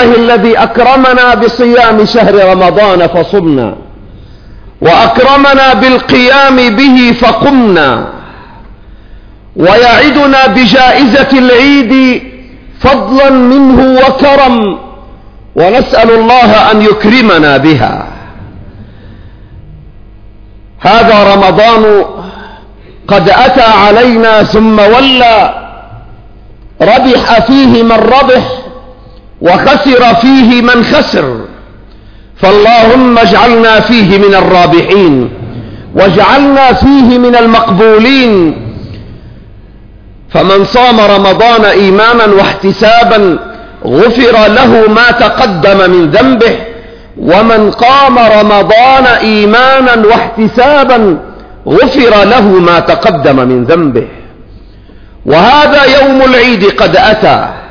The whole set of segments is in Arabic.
لله الذي أكرمنا بصيام شهر رمضان فصمنا وأكرمنا بالقيام به فقمنا ويعدنا بجائزة العيد فضلا منه وكرم ونسأل الله أن يكرمنا بها. هذا رمضان قد أتى علينا ثم ولى ربح فيه من ربح وخسر فيه من خسر. فاللهم اجعلنا فيه من الرابحين واجعلنا فيه من المقبولين. فمن صام رمضان إيمانا واحتسابا غفر له ما تقدم من ذنبه. ومن قام رمضان إيمانا واحتسابا غفر له ما تقدم من ذنبه. وهذا يوم العيد قد أتى.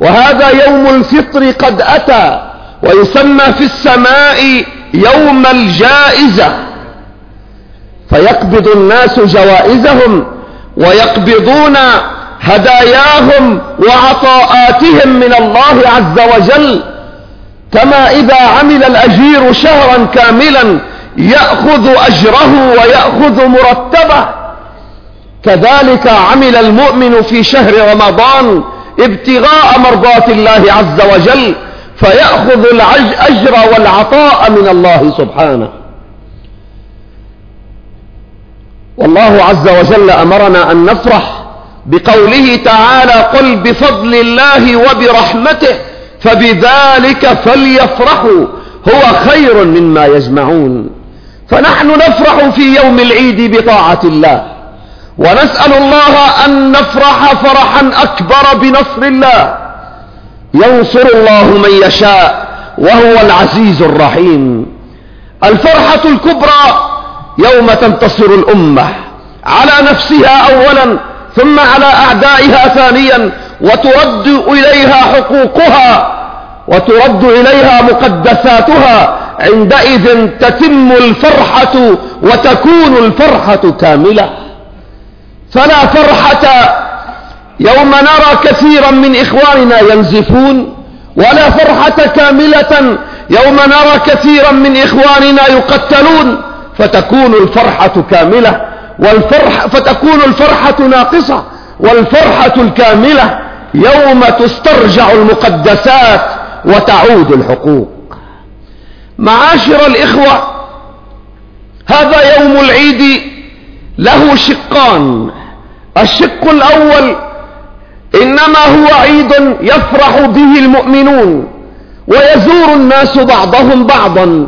وهذا يوم الفطر قد أتى ويسمى في السماء يوم الجائزة. فيقبض الناس جوائزهم ويقبضون هداياهم وعطاءاتهم من الله عز وجل. كما إذا عمل الأجير شهرا كاملا يأخذ أجره ويأخذ مرتبه. كذلك عمل المؤمن في شهر رمضان ابتغاء مرضات الله عز وجل فيأخذ الأجر والعطاء من الله سبحانه. والله عز وجل أمرنا أن نفرح بقوله تعالى قل بفضل الله وبرحمته فبذلك فليفرحوا هو خير مما يجمعون. فنحن نفرح في يوم العيد بطاعة الله. ونسأل الله أن نفرح فرحا أكبر بنصر الله. ينصر الله من يشاء وهو العزيز الرحيم. الفرحة الكبرى يوم تنتصر الأمة. على نفسها أولا ثم على أعدائها ثانيا وترد إليها حقوقها وترد إليها مقدساتها. عندئذ تتم الفرحة وتكون الفرحة كاملة. فلا فرحة. يوم نرى كثيرا من إخواننا ينزفون ولا فرحة كاملة. يوم نرى كثيرا من إخواننا يقتلون فتكون الفرحة كاملة. والفرح فتكون الفرحة ناقصة والفرحة الكاملة. يوم تسترجع المقدسات وتعود الحقوق. معاشر الإخوة هذا يوم العيد له شقان. الشق الأول إنما هو عيد يفرح به المؤمنون ويزور الناس بعضهم بعضا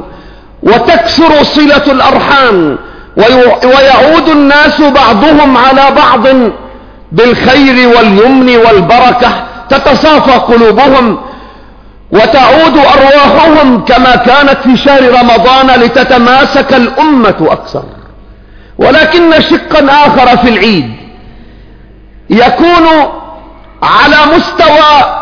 وتكثر صلة الأرحام ويعود الناس بعضهم على بعض بالخير واليمن والبركة. تتصافى قلوبهم وتعود أرواحهم كما كانت في شهر رمضان لتتماسك الأمة أكثر. ولكن شقا آخر في العيد. يكون على مستوى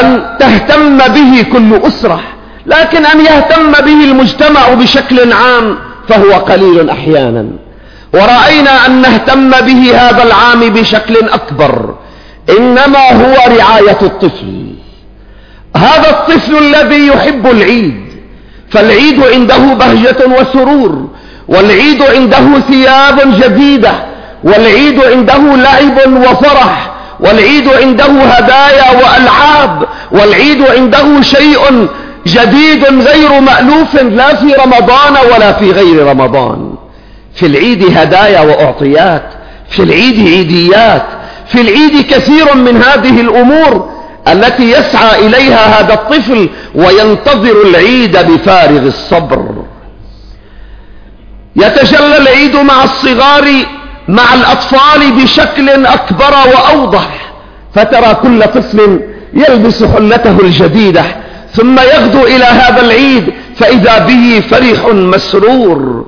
أن تهتم به كل أسرة لكن أن يهتم به المجتمع بشكل عام فهو قليل أحيانا. ورأينا أن نهتم به هذا العام بشكل أكبر إنما هو رعاية الطفل. هذا الطفل الذي يحب العيد فالعيد عنده بهجة وسرور. والعيد عنده ثياب جديدة والعيد عنده لعب وفرح والعيد عنده هدايا وألعاب والعيد عنده شيء جديد غير مألوف لا في رمضان ولا في غير رمضان. في العيد هدايا وأعطيات في العيد عيديات في العيد كثير من هذه الأمور التي يسعى إليها هذا الطفل وينتظر العيد بفارغ الصبر. يتجلى العيد مع الصغار مع الأطفال بشكل أكبر وأوضح. فترى كل طفل يلبس حلته الجديدة ثم يغدو إلى هذا العيد فإذا به فرح مسرور.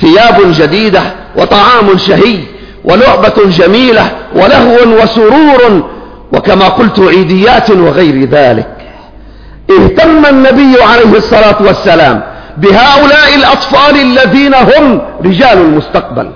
ثياب جديدة وطعام شهي ولعبة جميلة ولهو وسرور وكما قلت عيديات وغير ذلك. اهتم النبي عليه الصلاة والسلام بهؤلاء الأطفال الذين هم رجال المستقبل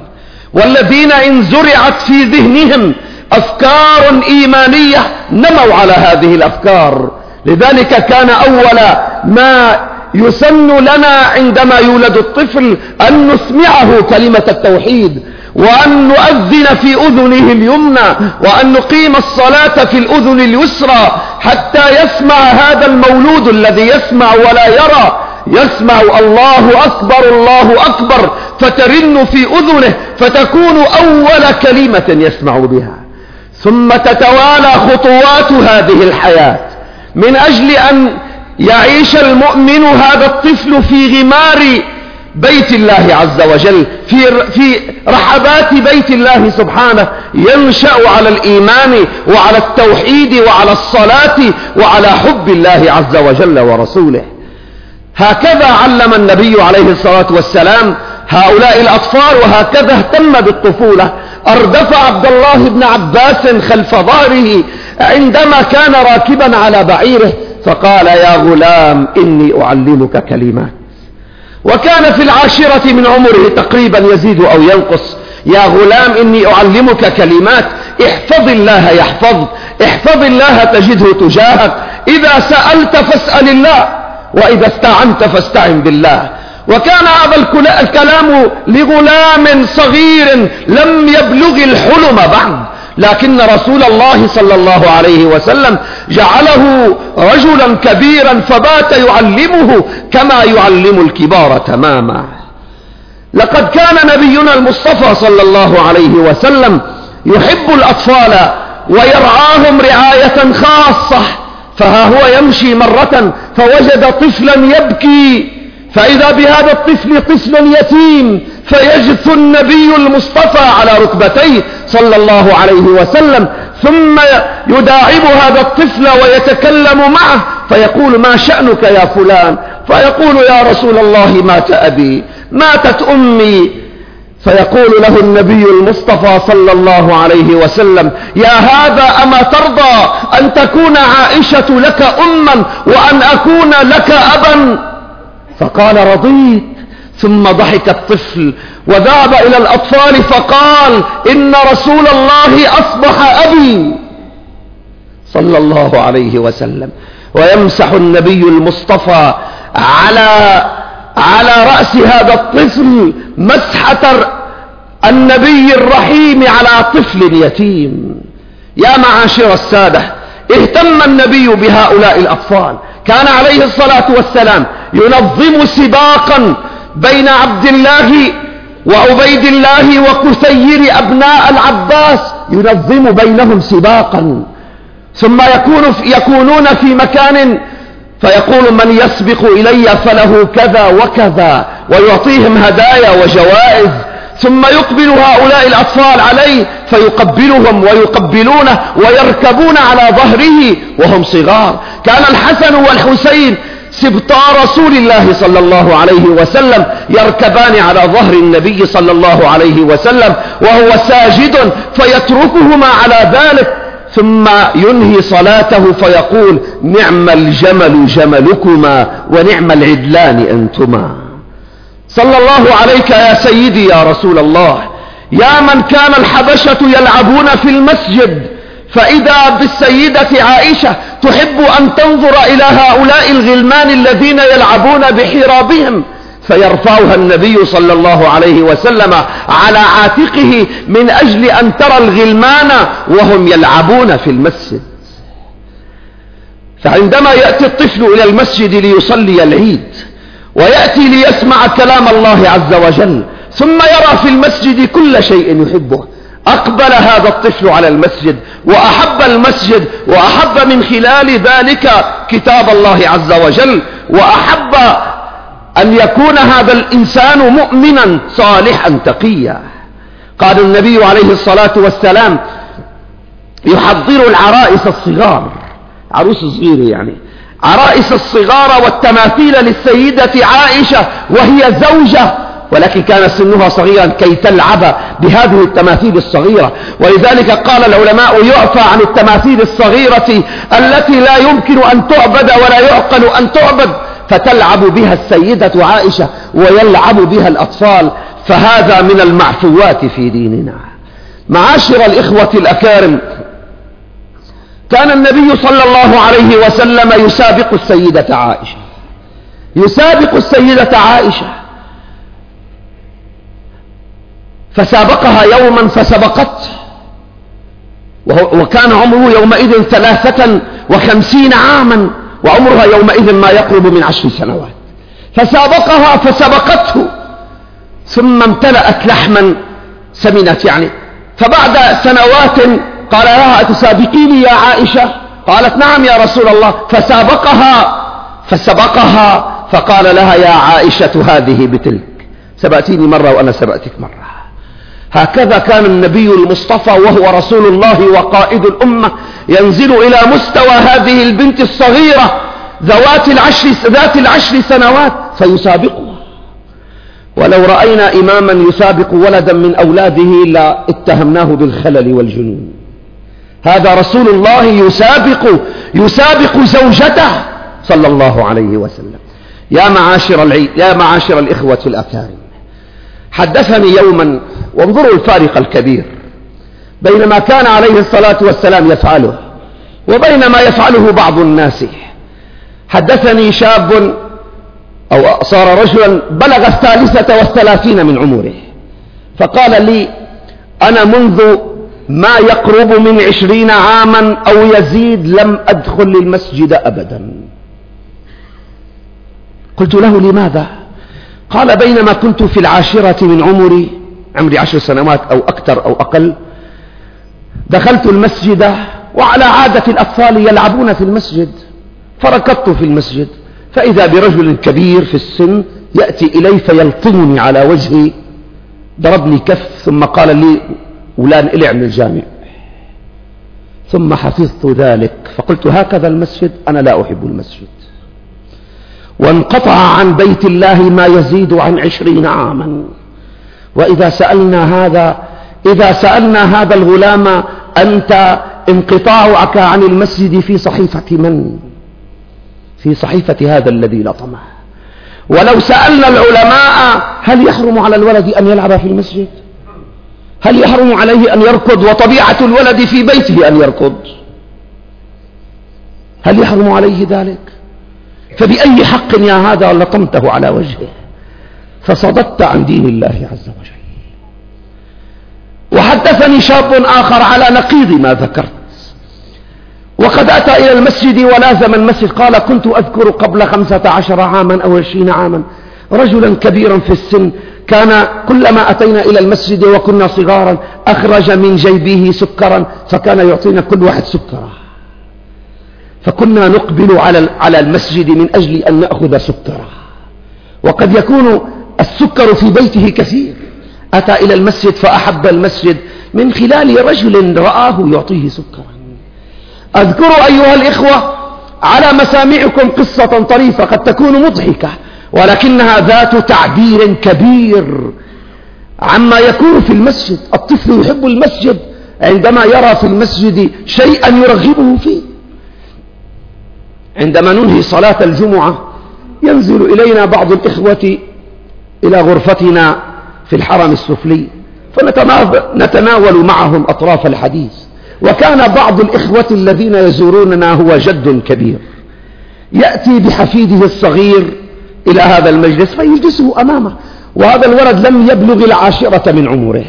والذين إن زرعت في ذهنهم أفكار إيمانية نموا على هذه الأفكار. لذلك كان أول ما يسن لنا عندما يولد الطفل أن نسمعه كلمة التوحيد وأن نؤذن في أذنه اليمنى وأن نقيم الصلاة في الأذن اليسرى حتى يسمع هذا المولود الذي يسمع ولا يرى يسمع الله أكبر الله أكبر فترن في أذنه فتكون أول كلمة يسمع بها. ثم تتوالى خطوات هذه الحياة. من أجل أن يعيش المؤمن هذا الطفل في غمار بيت الله عز وجل في, في رحبات بيت الله سبحانه ينشأ على الإيمان وعلى التوحيد وعلى الصلاة وعلى حب الله عز وجل ورسوله. هكذا علم النبي عليه الصلاة والسلام هؤلاء الأطفال وهكذا اهتم بالطفولة. أردف عبد الله بن عباس خلف ظهره عندما كان راكبا على بعيره فقال يا غلام إني أعلمك كلمات وكان في العاشرة من عمره تقريبا يزيد أو ينقص. يا غلام إني أعلمك كلمات. احفظ الله يحفظ احفظ الله تجده تجاهك. إذا سألت فاسأل الله. وإذا استعنت فاستعن بالله. وكان هذا الكلام لغلام صغير لم يبلغ الحلم بعد. لكن رسول الله صلى الله عليه وسلم جعله رجلا كبيرا فبات يعلمه كما يعلم الكبار تماما. لقد كان نبينا المصطفى صلى الله عليه وسلم يحب الأطفال ويرعاهم رعاية خاصة. فها هو يمشي مرة فوجد طفلا يبكي فإذا بهذا الطفل طفل يتيم فيجث النبي المصطفى على ركبتيه صلى الله عليه وسلم ثم يداعب هذا الطفل ويتكلم معه فيقول ما شأنك يا فلان؟ فيقول يا رسول الله مات أبي ماتت أمي. فيقول له النبي المصطفى صلى الله عليه وسلم يا هذا أما ترضى أن تكون عائشة لك أما وأن أكون لك أبا؟ فقال رضيت. ثم ضحك الطفل وذهب إلى الأطفال فقال إن رسول الله أصبح أبي. صلى الله عليه وسلم. ويمسح النبي المصطفى على على رأس هذا الطفل مسحة النبي الرحيم على طفل يتيم. يا معاشر السادة اهتم النبي بهؤلاء الأطفال. كان عليه الصلاة والسلام ينظم سباقا بين عبد الله وعبيد الله وكثير أبناء العباس ينظم بينهم سباقا. ثم يكون يكونون في مكان فيقول من يسبق إلي فله كذا وكذا ويعطيهم هدايا وجوائز. ثم يقبل هؤلاء الأطفال عليه فيقبلهم ويقبلونه ويركبون على ظهره وهم صغار. كان الحسن والحسين سبطا رسول الله صلى الله عليه وسلم يركبان على ظهر النبي صلى الله عليه وسلم وهو ساجد فيتركهما على ذلك. ثم ينهي صلاته فيقول نعم الجمل جملكما ونعم العدلان أنتما. صلى الله عليك يا سيدي يا رسول الله. يا من كان الحبشة يلعبون في المسجد فإذا بالسيدة عائشة تحب أن تنظر إلى هؤلاء الغلمان الذين يلعبون بحرابهم فيرفعها النبي صلى الله عليه وسلم على عاتقه من أجل أن ترى الغلمان وهم يلعبون في المسجد. فعندما يأتي الطفل إلى المسجد ليصلي العيد ويأتي ليسمع كلام الله عز وجل ثم يرى في المسجد كل شيء يحبه. أقبل هذا الطفل على المسجد وأحب المسجد وأحب من خلال ذلك كتاب الله عز وجل وأحب أن يكون هذا الإنسان مؤمنا صالحا تقيا. قال النبي عليه الصلاة والسلام يحضر العرائس الصغار. عروس صغيرة يعني. عرائس الصغار والتماثيل للسيدة عائشة وهي زوجة ولكن كان سنها صغيرا كي تلعب بهذه التماثيل الصغيرة. ولذلك قال العلماء يعفى عن التماثيل الصغيرة التي لا يمكن أن تعبد ولا يعقل أن تعبد فتلعب بها السيدة عائشة ويلعب بها الأطفال. فهذا من المعفوات في ديننا. معاشر الإخوة الأكارم كان النبي صلى الله عليه وسلم يسابق السيدة عائشة. يسابق السيدة عائشة. فسابقها يوما فسبقته وكان عمره يومئذ ثلاثة وخمسين عاما وعمرها يومئذ ما يقرب من عشر سنوات. فسابقها فسبقته ثم امتلأت لحما سمنت يعني. فبعد سنوات قال لها أتسابقيني يا عائشة؟ قالت نعم يا رسول الله. فسابقها فسبقها فقال لها يا عائشة هذه بتلك. سبأتيني مرة وأنا سبأتك مرة. هكذا كان النبي المصطفى وهو رسول الله وقائد الأمة ينزل إلى مستوى هذه البنت الصغيرة ذوات العشر, ذات العشر سنوات فيسابقها. ولو رأينا إماما يسابق ولدا من أولاده إلا اتهمناه بالخلل والجنون. هذا رسول الله يسابق يسابق زوجته صلى الله عليه وسلم. يا معاشر, العي... يا معاشر الإخوة الأكارم حدثني يوما وانظروا الفارق الكبير بين ما كان عليه الصلاة والسلام يفعله وبين ما يفعله بعض الناس. حدثني شاب أو صار رجلا بلغ الثالثة والثلاثين من عمره فقال لي أنا منذ ما يقرب من عشرين عاما أو يزيد لم أدخل المسجد أبدا. قلت له لماذا؟ قال بينما كنت في العاشرة من عمري عمري عشر سنوات أو أكثر أو أقل دخلت المسجد وعلى عادة الأطفال يلعبون في المسجد فركضت في المسجد فإذا برجل كبير في السن يأتي إلي فيلطمني على وجهي ضربني كف ثم قال لي ولان إلع من الجامع. ثم حفظت ذلك فقلت هكذا المسجد أنا لا أحب المسجد. وانقطع عن بيت الله ما يزيد عن عشرين عاما. وإذا سألنا هذا إذا سألنا هذا الغلام أنت انقطاعك عن المسجد في صحيفة من؟ في صحيفة هذا الذي لطمه. ولو سألنا العلماء هل يحرم على الولد أن يلعب في المسجد؟ هل يحرم عليه أن يركض وطبيعة الولد في بيته أن يركض؟ هل يحرم عليه ذلك؟ فبأي حق يا هذا لطمته على وجهه؟ فصددت عن دين الله عز وجل. وحدثني شاب آخر على نقيض ما ذكرت. وقد أتى إلى المسجد ولازم المسجد. قال كنت أذكر قبل خمسة عشر عاما أو عشرين عاما رجلا كبيرا في السن كان كلما أتينا إلى المسجد وكنا صغارا أخرج من جيبه سكرا فكان يعطينا كل واحد سكرا فكنا نقبل على على المسجد من أجل أن نأخذ سكرا وقد يكون السكر في بيته كثير. أتى إلى المسجد فأحب المسجد. من خلال رجل رآه يعطيه سكرا. أذكر أيها الإخوة على مسامعكم قصة طريفة قد تكون مضحكة. ولكنها ذات تعبير كبير عما يكون في المسجد. الطفل يحب المسجد عندما يرى في المسجد شيئا يرغبه فيه. عندما ننهي صلاة الجمعة ينزل إلينا بعض الإخوة إلى غرفتنا في الحرم السفلي فنتناول معهم أطراف الحديث. وكان بعض الإخوة الذين يزوروننا هو جد كبير. يأتي بحفيده الصغير إلى هذا المجلس فيجلسه أمامه. وهذا الولد لم يبلغ العاشرة من عمره.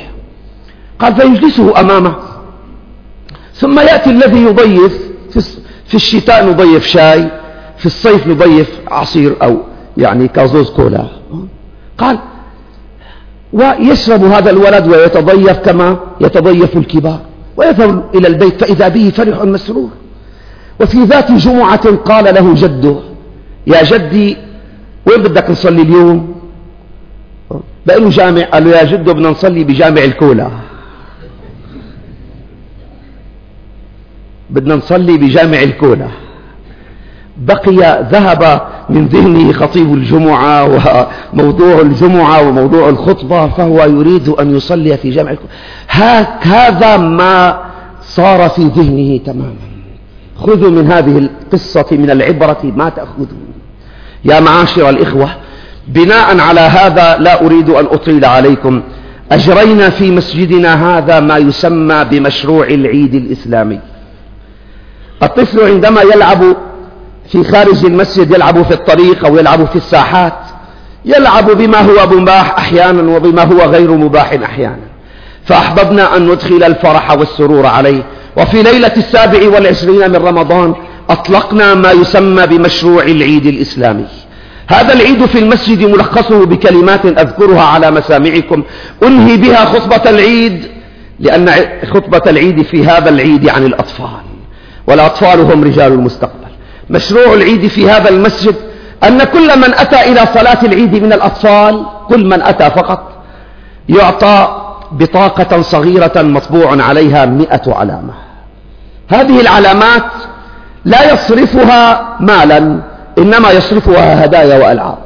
قال فيجلسه أمامه. ثم يأتي الذي يضيف في الشتاء نضيف شاي في الصيف نضيف عصير أو يعني كازوز كولا. قال ويشرب هذا الولد ويتضيف كما يتضيف الكبار. ويذهب إلى البيت فإذا به فرح مسرور. وفي ذات جمعة قال له جده يا جدي وين بدك نصلي اليوم؟ بقى له جامع قال له يا جده بدنا نصلي بجامع الكولا. بدنا نصلي بجامع الكولا. بقي ذهب من ذهنه خطيب الجمعة وموضوع الجمعة وموضوع الخطبة فهو يريد أن يصلي في جامع الكولا. هذا ما صار في ذهنه تماما. خذوا من هذه القصة من العبرة ما تأخذون. يا معاشر الإخوة بناء على هذا لا أريد أن أطيل عليكم. أجرينا في مسجدنا هذا ما يسمى بمشروع العيد الإسلامي. الطفل عندما يلعب في خارج المسجد يلعب في الطريق أو يلعب في الساحات يلعب بما هو مباح أحيانا وبما هو غير مباح أحيانا. فأحببنا أن ندخل الفرح والسرور عليه. وفي ليلة السابع والعشرين من رمضان أطلقنا ما يسمى بمشروع العيد الإسلامي. هذا العيد في المسجد ملخصه بكلمات أذكرها على مسامعكم. أنهي بها خطبة العيد؟ لأن خطبة العيد في هذا العيد عن الأطفال. والأطفال هم رجال المستقبل. مشروع العيد في هذا المسجد أن كل من أتى إلى صلاة العيد من الأطفال كل من أتى فقط يعطى بطاقة صغيرة مطبوع عليها مئة علامة. هذه العلامات لا يصرفها مالا إنما يصرفها هدايا وألعاب.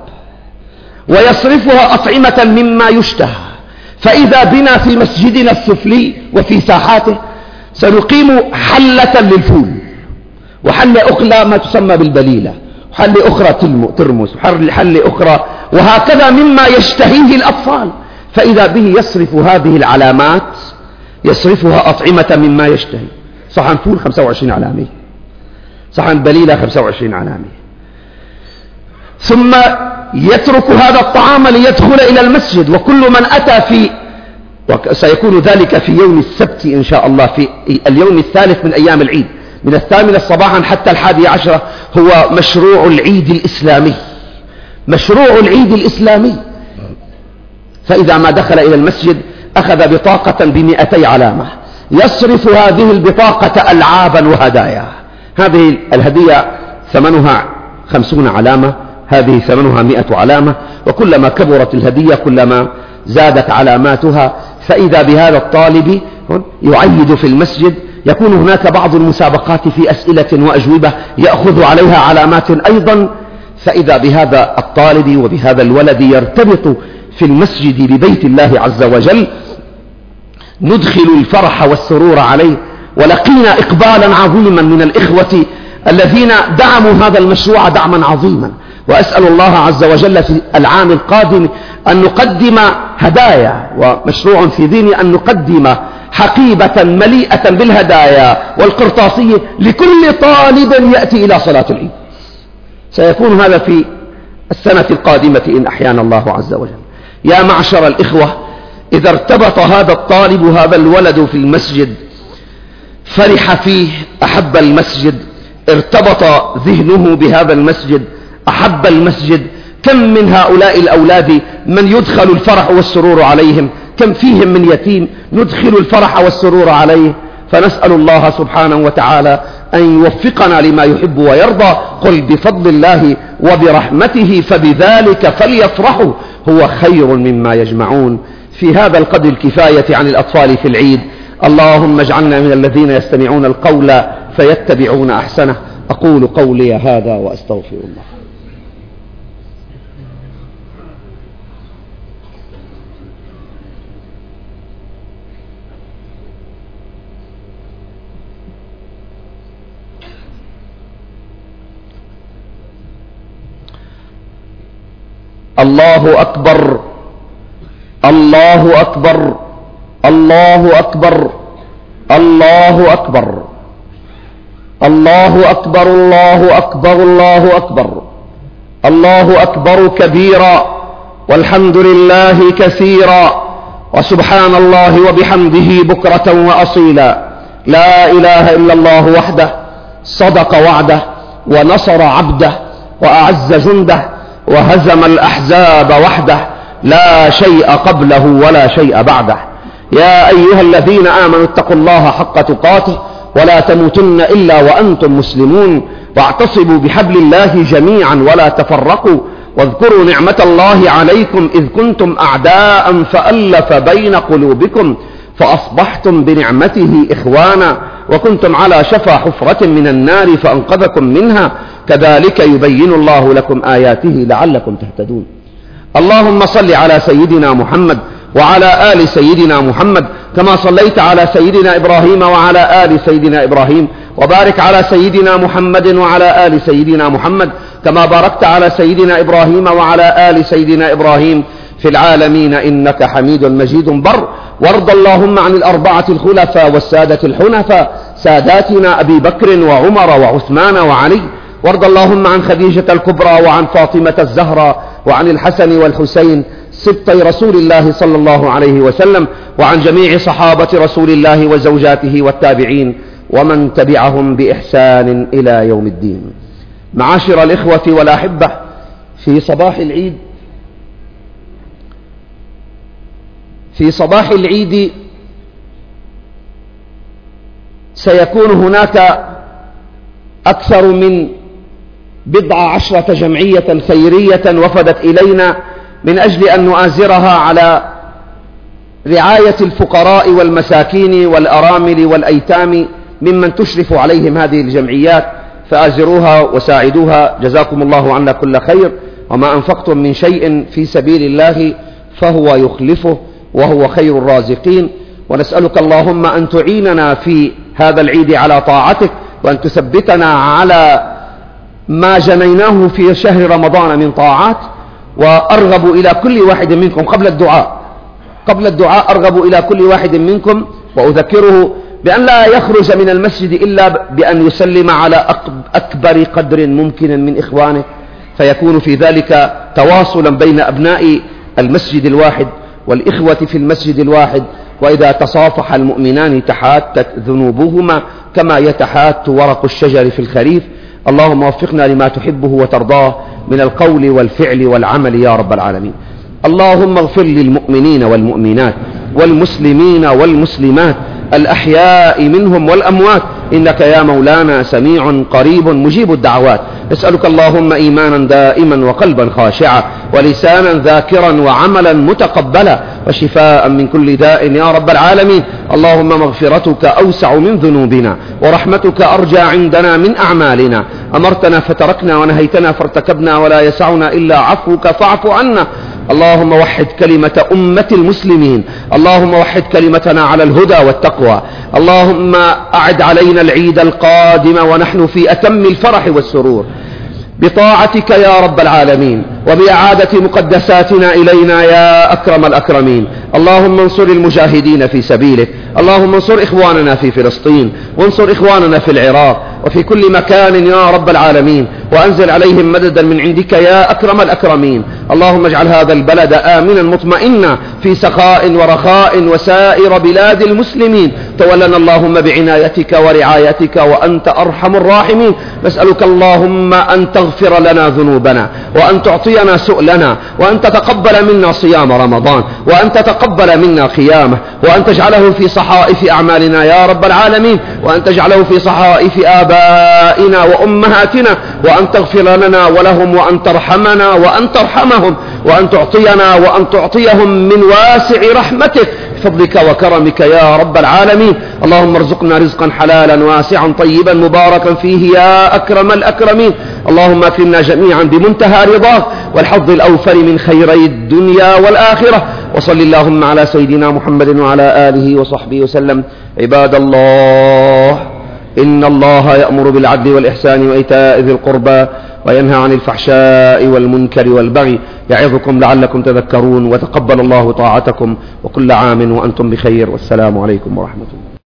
ويصرفها أطعمة مما يشتهى. فإذا بنا في مسجدنا السفلي وفي ساحاته سنقيم حلة للفول. وحلة أخرى ما تسمى بالبليلة. وحلة أخرى ترمس. وحلة أخرى. وهكذا مما يشتهيه الأطفال. فإذا به يصرف هذه العلامات يصرفها أطعمة مما يشتهي. صحن فول 25 علامة. صحن بليلة 25 علامة ثم يترك هذا الطعام ليدخل إلى المسجد وكل من أتى في وسيكون ذلك في يوم السبت إن شاء الله في اليوم الثالث من أيام العيد. من الثامنة صباحا حتى الحادي عشرة هو مشروع العيد الإسلامي. مشروع العيد الإسلامي. فإذا ما دخل إلى المسجد أخذ بطاقة بمئتي علامة. يصرف هذه البطاقة ألعابا وهدايا. هذه الهدية ثمنها خمسون علامة هذه ثمنها مئة علامة وكلما كبرت الهدية كلما زادت علاماتها فإذا بهذا الطالب يعيد في المسجد يكون هناك بعض المسابقات في أسئلة وأجوبة يأخذ عليها علامات أيضا فإذا بهذا الطالب وبهذا الولد يرتبط في المسجد لبيت الله عز وجل ندخل الفرح والسرور عليه. ولقينا إقبالا عظيما من الإخوة الذين دعموا هذا المشروع دعما عظيما. وأسأل الله عز وجل في العام القادم أن نقدم هدايا ومشروع في ديني أن نقدم حقيبة مليئة بالهدايا والقرطاسية لكل طالب يأتي إلى صلاة العيد. سيكون هذا في السنة القادمة إن أحيانا الله عز وجل. يا معشر الإخوة إذا ارتبط هذا الطالب هذا الولد في المسجد فرح فيه أحب المسجد ارتبط ذهنه بهذا المسجد أحب المسجد. كم من هؤلاء الأولاد من يدخل الفرح والسرور عليهم؟ كم فيهم من يتيم ندخل الفرح والسرور عليه؟ فنسأل الله سبحانه وتعالى أن يوفقنا لما يحب ويرضى. قل بفضل الله وبرحمته فبذلك فليفرحوا. هو خير مما يجمعون. في هذا القدر الكفاية عن الأطفال في العيد اللهم اجعلنا من الذين يستمعون القول فيتبعون أحسنه. أقول قولي هذا وأستغفر الله. الله أكبر. الله أكبر. الله أكبر الله أكبر الله أكبر الله أكبر الله أكبر الله أكبر كبيرا والحمد لله كثيرا وسبحان الله وبحمده بكرة وأصيلا. لا إله إلا الله وحده صدق وعده ونصر عبده وأعز جنده وهزم الأحزاب وحده لا شيء قبله ولا شيء بعده. يا أيها الذين آمنوا اتقوا الله حق تقاته ولا تموتن إلا وأنتم مسلمون واعتصبوا بحبل الله جميعا ولا تفرقوا واذكروا نعمة الله عليكم إذ كنتم أعداء فألف بين قلوبكم فأصبحتم بنعمته إخوانا وكنتم على شفا حفرة من النار فأنقذكم منها كذلك يبين الله لكم آياته لعلكم تهتدون اللهم صل على سيدنا محمد وعلى آل سيدنا محمد كما صليت على سيدنا إبراهيم وعلى آل سيدنا إبراهيم وبارك على سيدنا محمد وعلى آل سيدنا محمد كما باركت على سيدنا إبراهيم وعلى آل سيدنا إبراهيم في العالمين إنك حميد مجيد بر. وارض اللهم عن الأربعة الخلفاء والسادة الحنفاء ساداتنا أبي بكر وعمر وعثمان وعلي. وارض اللهم عن خديجة الكبرى وعن فاطمة الزهراء وعن الحسن والحسين سبطي رسول الله صلى الله عليه وسلم وعن جميع صحابة رسول الله وزوجاته والتابعين ومن تبعهم بإحسان إلى يوم الدين. معاشر الإخوة والأحبة في صباح العيد في صباح العيد سيكون هناك أكثر من بضع عشرة جمعية خيرية وفدت إلينا من أجل أن نؤازرها على رعاية الفقراء والمساكين والأرامل والأيتام ممن تشرف عليهم هذه الجمعيات فآزروها وساعدوها. جزاكم الله عنا كل خير. وما أنفقتم من شيء في سبيل الله فهو يخلفه وهو خير الرازقين. ونسألك اللهم أن تعيننا في هذا العيد على طاعتك وأن تثبتنا على ما جنيناه في شهر رمضان من طاعات. وأرغب إلى كل واحد منكم قبل الدعاء. قبل الدعاء أرغب إلى كل واحد منكم وأذكره بأن لا يخرج من المسجد إلا بأن يسلم على أكبر قدر ممكن من إخوانه. فيكون في ذلك تواصلا بين أبناء المسجد الواحد والإخوة في المسجد الواحد. وإذا تصافح المؤمنان تحاتت ذنوبهما كما يتحات ورق الشجر في الخريف. اللهم وفقنا لما تحبه وترضاه. من القول والفعل والعمل يا رب العالمين. اللهم اغفر للمؤمنين والمؤمنات والمسلمين والمسلمات الأحياء منهم والأموات. إنك يا مولانا سميع قريب مجيب الدعوات. نسألك اللهم إيمانا دائما وقلبا خاشعا ولسانا ذاكرا وعملا متقبلا وشفاء من كل داء يا رب العالمين. اللهم مغفرتك أوسع من ذنوبنا ورحمتك أرجى عندنا من أعمالنا. أمرتنا فتركنا ونهيتنا فارتكبنا ولا يسعنا إلا عفوك فاعف عنا. اللهم وحد كلمة أمة المسلمين. اللهم وحد كلمتنا على الهدى والتقوى. اللهم أعد علينا العيد القادم ونحن في أتم الفرح والسرور. بطاعتك يا رب العالمين وبإعادة مقدساتنا إلينا يا أكرم الأكرمين. اللهم انصر المجاهدين في سبيلك. اللهم انصر إخواننا في فلسطين. وانصر إخواننا في العراق. وفي كل مكان يا رب العالمين. وأنزل عليهم مددا من عندك يا أكرم الأكرمين. اللهم اجعل هذا البلد آمنا مطمئنا في سخاء ورخاء وسائر بلاد المسلمين. تولنا اللهم بعنايتك ورعايتك وأنت أرحم الراحمين. نسألك اللهم أن تغفر لنا ذنوبنا وأن تعطينا سؤلنا وأن تتقبل منا صيام رمضان وأن تتقبل منا قيامه وأن تجعله في صحائف أعمالنا يا رب العالمين. وأن تجعله في صحائف آبائنا وأمهاتنا وأن تغفر لنا ولهم وأن ترحمنا وأن ترحمهم وأن تعطينا وأن تعطيهم من واسع رحمتك بفضلك وكرمك يا رب العالمين. اللهم ارزقنا رزقا حلالا واسعا طيبا مباركا فيه يا أكرم الأكرمين. اللهم أكرمنا جميعا بمنتهى رضاك والحظ الأوفر من خيري الدنيا والآخرة. وصل اللهم على سيدنا محمد وعلى آله وصحبه وسلم. عباد الله. إن الله يأمر بالعدل والإحسان وإيتاء ذي القربى وينهى عن الفحشاء والمنكر والبغي يعظكم لعلكم تذكرون وتقبل الله طاعتكم وكل عام وأنتم بخير والسلام عليكم ورحمة الله.